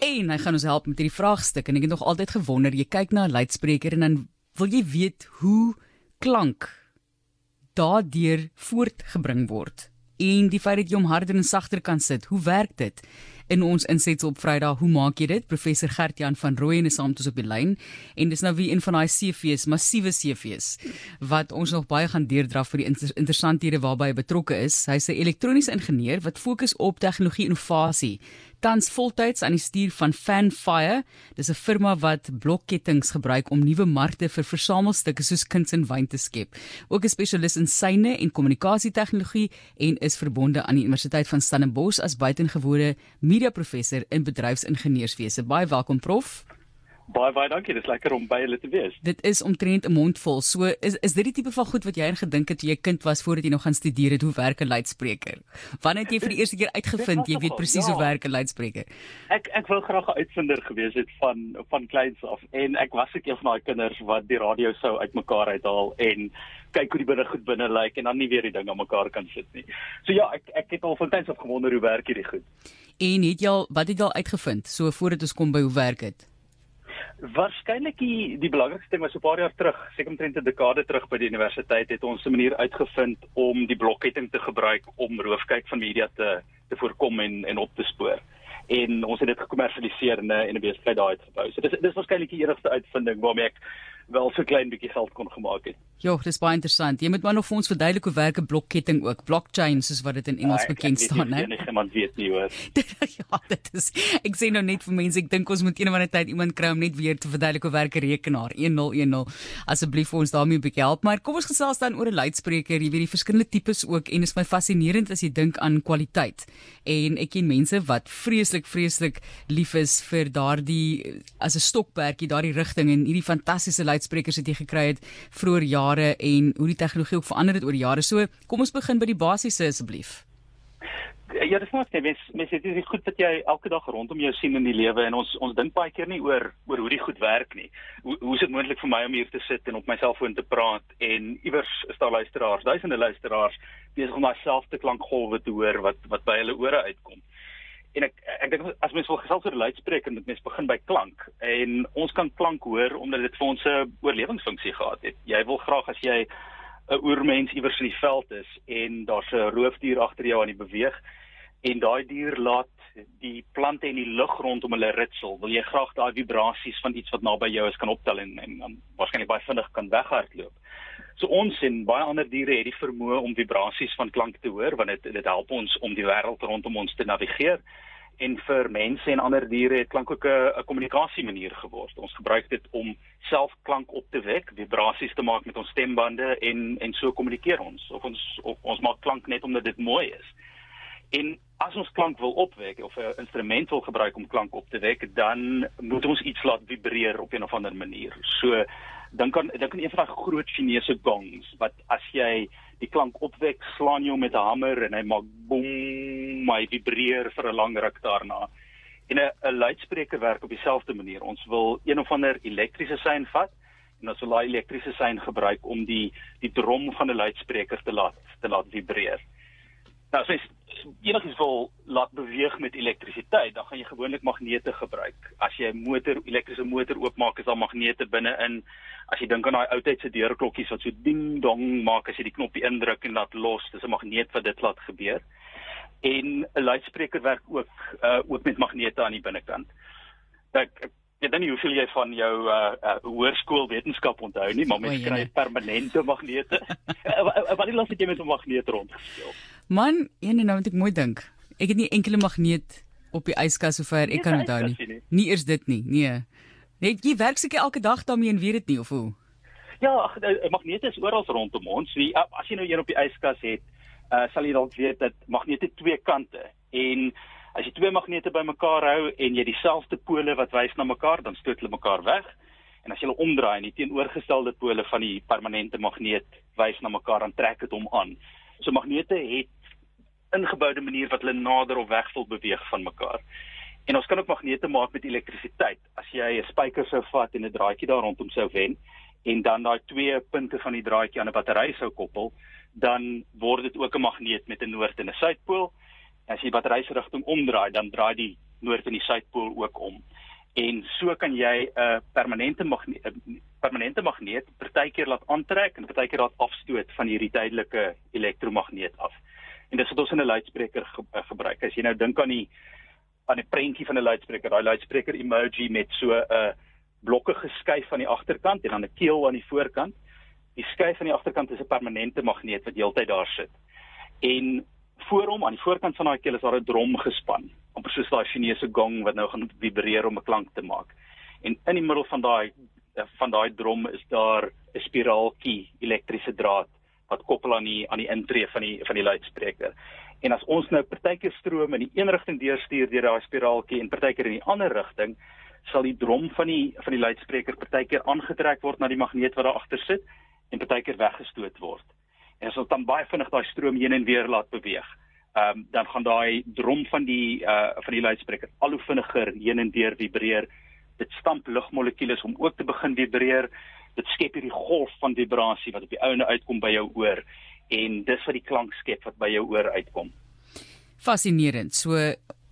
En hy gaan ons help met hierdie vraagstuk en ek het nog altyd gewonder, jy kyk na 'n luidspreker en dan wil jy weet hoe klank daardeur voortgebring word. En die feit dat jy hom harder en sagter kan sit, hoe werk dit? in ons insetsel op Vrydag. Hoe maak jy dit? Professor Gert-Jan van Rooyen is saam met ons op die lyn en dis nou wie een van daai CV's, massiewe CV's wat ons nog baie gaan deurdraf vir die inter interessanthede waarby hy betrokke is. Hy's 'n elektroniese ingenieur wat fokus op tegnologie innovasie tans voltyds aan die stuur van Fanfire. Dis 'n firma wat blokkettings gebruik om nuwe markte vir versamelstukke soos kuns en wyn te skep. Ook 'n spesialis in syne en kommunikasietegnologie en is verbonde aan die Universiteit van Stellenbosch as buitengewone media professor in bedryfsingenieurswese. Baie welkom prof. Baie baie dankie. Dit is lekker om by julle te wees. Dit is omtrent 'n mond vol. So is is dit die tipe van goed wat jy ingedink het toe jy kind was voordat jy nog gaan studeer het hoe werk 'n luidspreker? Wanneer het jy vir die eerste keer uitgevind jy weet presies ja. hoe werk 'n luidspreker? Ek ek wou graag 'n uitvinder gewees het van van kleins af en ek was ek een van daai kinders wat die radio sou uitmekaar uithaal en kyk hoe die binne goed binne lyk en dan nie weer die ding aan mekaar kan sit nie. So ja, ek ek het al van kleins af gewonder hoe werk hierdie goed. En het jy al wat het jy al uitgevind so voordat ons kom by hoe werk dit? Waarskynlik die die belangrikste ding was so 'n paar jaar terug, seker omtrent 'n dekade terug by die universiteit het ons 'n manier uitgevind om die blokketting te gebruik om roofkyk van media te te voorkom en en op te spoor. En ons het dit gekommersialiseer en 'n 'n besigheid daai uitgebou. So dis dis waarskynlik die enigste uitvinding waarmee ek wel so klein bietjie geld kon gemaak het. Ja, dis baie interessant. Jy moet maar nog vir ons verduidelik hoe werk 'n blokketting ook, blockchain soos wat dit in Engels ja, bekend staan, né? Nee, niemand weet nie hoor. ja, dit is ek sê nou net vir mense, ek dink ons moet eendag 'n tyd iemand kry om net weer te verduidelik hoe werk 'n rekenaar 1010. Asseblief vir ons daarmee 'n bietjie help. Maar kom ons gesels dan oor 'n luidspreker. Jy weet die verskillende tipes ook en is my fascinerend as jy dink aan kwaliteit. En ek ken mense wat vreeslik vreeslik lief is vir daardie as 'n stokperdjie daardie rigting en hierdie fantastiese luidsprekers wat jy gekry het vroeër jare en hoe die tegnologie ook verander het oor jare. So, kom ons begin by die basiese asseblief. Ja, dis net mens mens dit is goed dat jy elke dag rondom jou sien in die lewe en ons ons dink baie keer nie oor oor hoe die goed werk nie. Hoe hoe is dit moontlik vir my om hier te sit en op my selfoon te praat en iewers is daar luisteraars, duisende luisteraars besig om dieselfde klankgolwe te hoor wat wat by hulle ore uitkom en ek ek dink as mens wil gesels oor luidspreker moet mens begin by klank en ons kan klank hoor omdat dit vir ons 'n oorlewingsfunksie gehad het. Jy wil graag as jy 'n oermens iewers in die veld is en daar's 'n roofdier agter jou aan die beweeg en daai dier laat die plante en die lug rondom hulle ritsel, wil jy graag daai vibrasies van iets wat naby jou is kan optel en en waarskynlik baie vinnig kan weghardloop. So ons en baie ander diere het die vermoë om vibrasies van klank te hoor want dit dit help ons om die wêreld rondom ons te navigeer. En vir mense en ander diere het klank ook 'n kommunikasie manier geword. Ons gebruik dit om self klank op te wek, vibrasies te maak met ons stembande en en so kommunikeer ons. Of ons of ons maak klank net omdat dit mooi is. En as ons klank wil opwek of 'n instrument wil gebruik om klank op te wek, dan moet ons iets laat vibreer op 'n of ander manier. So dink aan dink aan een van daai groot Chinese gongs wat as jy die klank opwek, slaan jy hom met 'n hamer en hy maak boem, hy vibreer vir 'n lang ruk daarna. En 'n 'n luidspreker werk op dieselfde manier. Ons wil een of ander elektriese sein vat en ons wil daai elektriese sein gebruik om die die drom van 'n luidspreker te laat te laat vibreer. Nou, as jy enigiets wil laat beweeg met elektrisiteit, dan gaan jy gewoonlik magnete gebruik. As jy 'n motor, elektriese motor oopmaak, is daar magnete binne-in as jy dink aan daai ou tydse deurklokkies wat so ding dong maak as jy die knoppie indruk en laat los, dis 'n magneet wat dit laat gebeur. En 'n luidspreker werk ook uh ook met magnete aan die binnekant. Ek ek weet nie hoeveel jy van jou uh, uh hoërskool wetenskap onthou nie, maar mens kry permanente magnete. wat is lastig met 'n magneet rondgespeel? Man, een en nou moet ek mooi dink. Ek het nie enkele magneet op die yskas sover ek kan onthou nie. nie. Nie eers dit nie. Nee. Net jy werk seker elke dag daarmee en weet dit nie of hoe? Ja, ag magnete is oral rondom ons. Wie as jy nou een op die yskas het, uh, sal jy dalk weet dat magnete twee kante en as jy twee magnete bymekaar hou en jy dieselfde pole wat wys na mekaar, dan stoot hulle mekaar weg. En as jy hulle omdraai en die teenoorgestelde pole van die permanente magneet wys na mekaar, dan trek dit hom aan. So magnete het ingeboude manier wat hulle nader of weg wil beweeg van mekaar. En ons kan ook magnete maak met elektrisiteit. As jy 'n spyker sou vat en 'n draadjie daar rondom sou wen en dan daai twee punte van die draadjie aan 'n battery sou koppel, dan word dit ook 'n magneet met 'n noord en 'n suidpool. As jy die battery se rigting omdraai, dan draai die noord en die suidpool ook om. En so kan jy 'n uh, permanente magneet permanente magneet partykeer laat aantrek en partykeer laat afstoot van hierdie tydelike elektromagneet af. En dis wat ons in 'n luidspreker ge uh, gebruik. As jy nou dink aan die aan 'n prentjie van 'n luidspreker, daai luidspreker emoji met so 'n uh, blokke geskuif aan die agterkant en dan 'n keel aan die voorkant. Die skuif aan die agterkant is 'n permanente magneet wat heeltyd daar sit. En voor hom aan die voorkant van daai keel is daar 'n drom gespan, amper soos daai Chinese gong wat nou gaan vibreer om 'n klank te maak. En in die middel van daai van daai drom is daar 'n spiraaltjie elektriese draad wat koppel aan die aan die intree van die van die luidspreker. En as ons nou partykeer stroom in die een rigting deurstuur deur daai spiraaltjie en partykeer in die ander rigting, sal die drom van die van die luidspreker partykeer aangetrek word na die magneet wat daar agter sit en partykeer weggestoot word. En as ons dan baie vinnig daai stroom heen en weer laat beweeg, ehm um, dan gaan daai drom van die uh van die luidspreker al hoe vinniger heen en weer vibreer. Dit stamp lugmolekules om ook te begin vibreer. Dit skep hierdie golf van vibrasie wat op die ouene uitkom by jou oor en dis wat die klank skep wat by jou oor uitkom. Fascinerend. So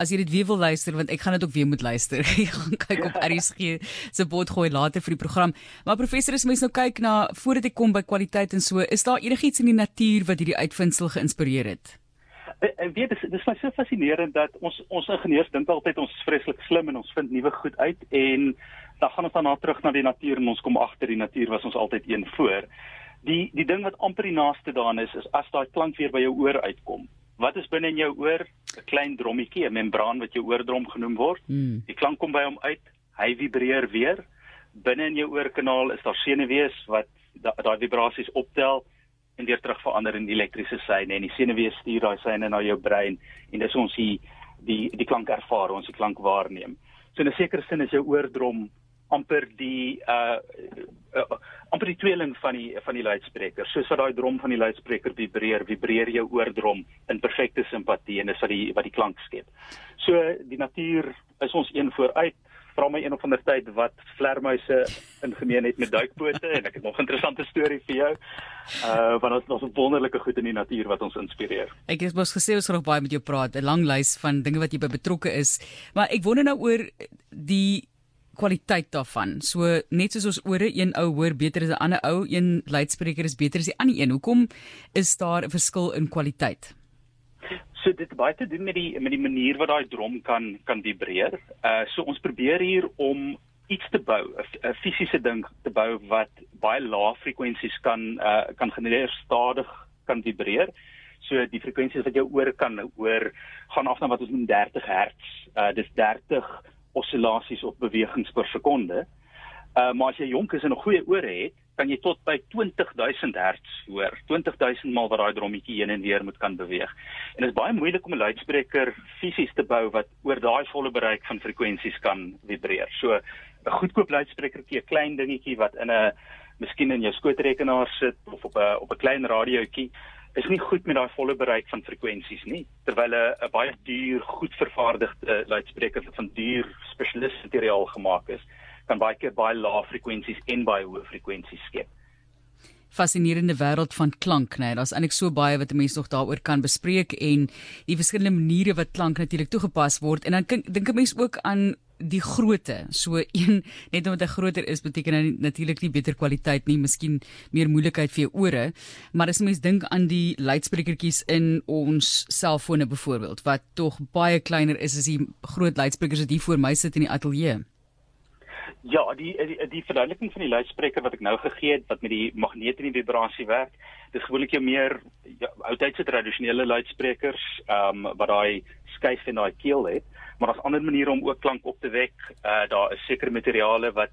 as jy dit weer wil luister want ek gaan dit ook weer moet luister. Ek gaan kyk op RSG se bot gooi later vir die program. Maar professor, as mens nou kyk na voordat ek kom by kwaliteit en so, is daar enigiets in die natuur wat hierdie uitvinding geïnspireer het? Ek weet dit is my so fascinerend dat ons ons ingenieurs dink altyd ons is vreeslik slim en ons vind nuwe goed uit en dan gaan ons dan na terug na die natuur en ons kom agter die natuur was ons altyd een voor. Die die ding wat amper die naaste daarin is is as daai klank weer by jou oor uitkom Wat is binne in jou oor? 'n Klein drommetjie, 'n membraan wat jou oordrom genoem word. Mm. Die klank kom by hom uit. Hy vibreer weer. Binne in jou oorkanaal is daar senuwees wat daai da vibrasies optel en weer terug verander in elektriese seine en die senuwees stuur daai seine na jou brein en dis ons die die die klank ervaar, ons die klank waarneem. So in 'n sekere sin is jou oordrom amper die uh, uh amper die tweeling van die van die luidspreker. Soos wat daai drom van die luidspreker vibreer, vibreer jou oordrom in perfekte simpatie en dis wat die wat die klank skep. So die natuur is ons een vooruit. Vra my een of ander tyd wat vlermuise in gemeen het met duikbote en ek het nog 'n interessante storie vir jou. Uh want ons ons wonderlike goed in die natuur wat ons inspireer. Ek het mos gesê ons gaan nog baie met jou praat, 'n lang lys van dinge wat jy by betrokke is. Maar ek wonder nou oor die kwaliteit daarvan. So net soos ons ore een ou hoor beter as 'n ander ou, een luidspreker is beter as die ander een. Hoekom is daar 'n verskil in kwaliteit? So dit baie te doen met die met die manier wat daai drom kan kan vibreer. Uh so ons probeer hier om iets te bou, 'n fisiese ding te bou wat baie lae frekwensies kan uh kan genereer stadig kan vibreer. So die frekwensies wat jou oor kan hoor gaan af na wat ons noem 30 Hz. Uh dis 30 oscillasies op bewegings per sekonde. Uh maar as jy jonk is en 'n goeie ore het, kan jy tot by 20000 Hz hoor. 20000 maal wat daai drommetjie heen en weer moet kan beweeg. En dit is baie moeilik om 'n luidspreker fisies te bou wat oor daai volle bereik van frekwensies kan vibreer. So 'n goedkoop luidsprekertjie, 'n klein dingetjie wat in 'n miskien in jou skootrekenaar sit of op 'n op 'n klein radiootjie is nie goed met daai volle bereik van frekwensies nie terwyl 'n baie duur goed vervaardigde luidspreker van duur spesialiste materiaal gemaak is kan baie keer baie lae frekwensies en baie hoë frekwensies skep fascinerende wêreld van klank nê nee. daar's eintlik so baie wat 'n mens nog daaroor kan bespreek en die verskillende maniere wat klank natuurlik toegepas word en dan dink 'n mens ook aan die grootte. So een net omdat hy groter is beteken hy natuurlik nie beter kwaliteit nie, miskien meer moeilikheid vir jou ore, maar as mens dink aan die luidsprekertjies in ons selfone byvoorbeeld wat tog baie kleiner is as die groot luidsprekers wat hier voor my sit in die ateljee. Ja, die die, die verduideliking van die luidspreker wat ek nou gegee het wat met die magneet en die vibrasie werk, dis gewoonlik jou meer ja, oudtydse tradisionele luidsprekers, ehm um, wat daai skuif en daai keel het maar daar's ander maniere om ook klank op te wek. Uh daar is sekere materiale wat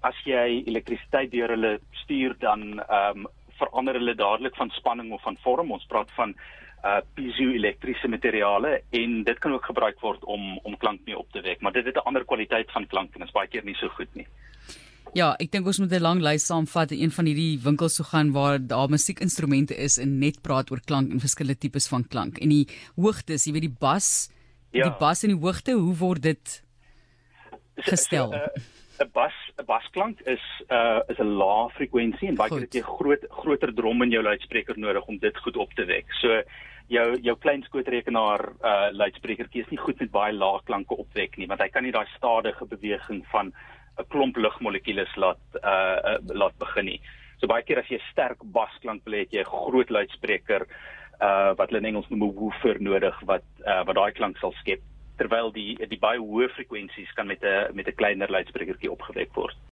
as jy elektrisiteit deur hulle stuur dan ehm um, verander hulle dadelik van spanning of van vorm. Ons praat van uh piezoelektriese materiale en dit kan ook gebruik word om om klank mee op te wek, maar dit het 'n ander kwaliteit van klank en is baie keer nie so goed nie. Ja, ek dink ons moet 'n lang lys saamvat en een van hierdie winkels toe gaan waar daar musiekinstrumente is en net praat oor klank en verskillende tipes van klank. En die hoogtes, jy weet die bas, ja. die bas en die hoogte, hoe word dit gestel? 'n Bas 'n basklank is 'n uh, is 'n lae frekwensie en baie keer het jy groot groter drom in jou luidspreker nodig om dit goed op te wek. So jou jou klein skootrekenaar uh luidsprekertjie is nie goed met baie lae klanke opwek nie want hy kan nie daai stadige beweging van 'n klomp lugmolekules laat uh, uh laat begin nie. So baie keer as jy 'n sterk basklank wil hê, jy 'n groot luidspreker uh wat hulle in Engels noem 'n woofer nodig wat uh wat daai klank sal skep terwyl die die baie hoë frekwensies kan met 'n met 'n kleiner luidsprekertjie opgewek word.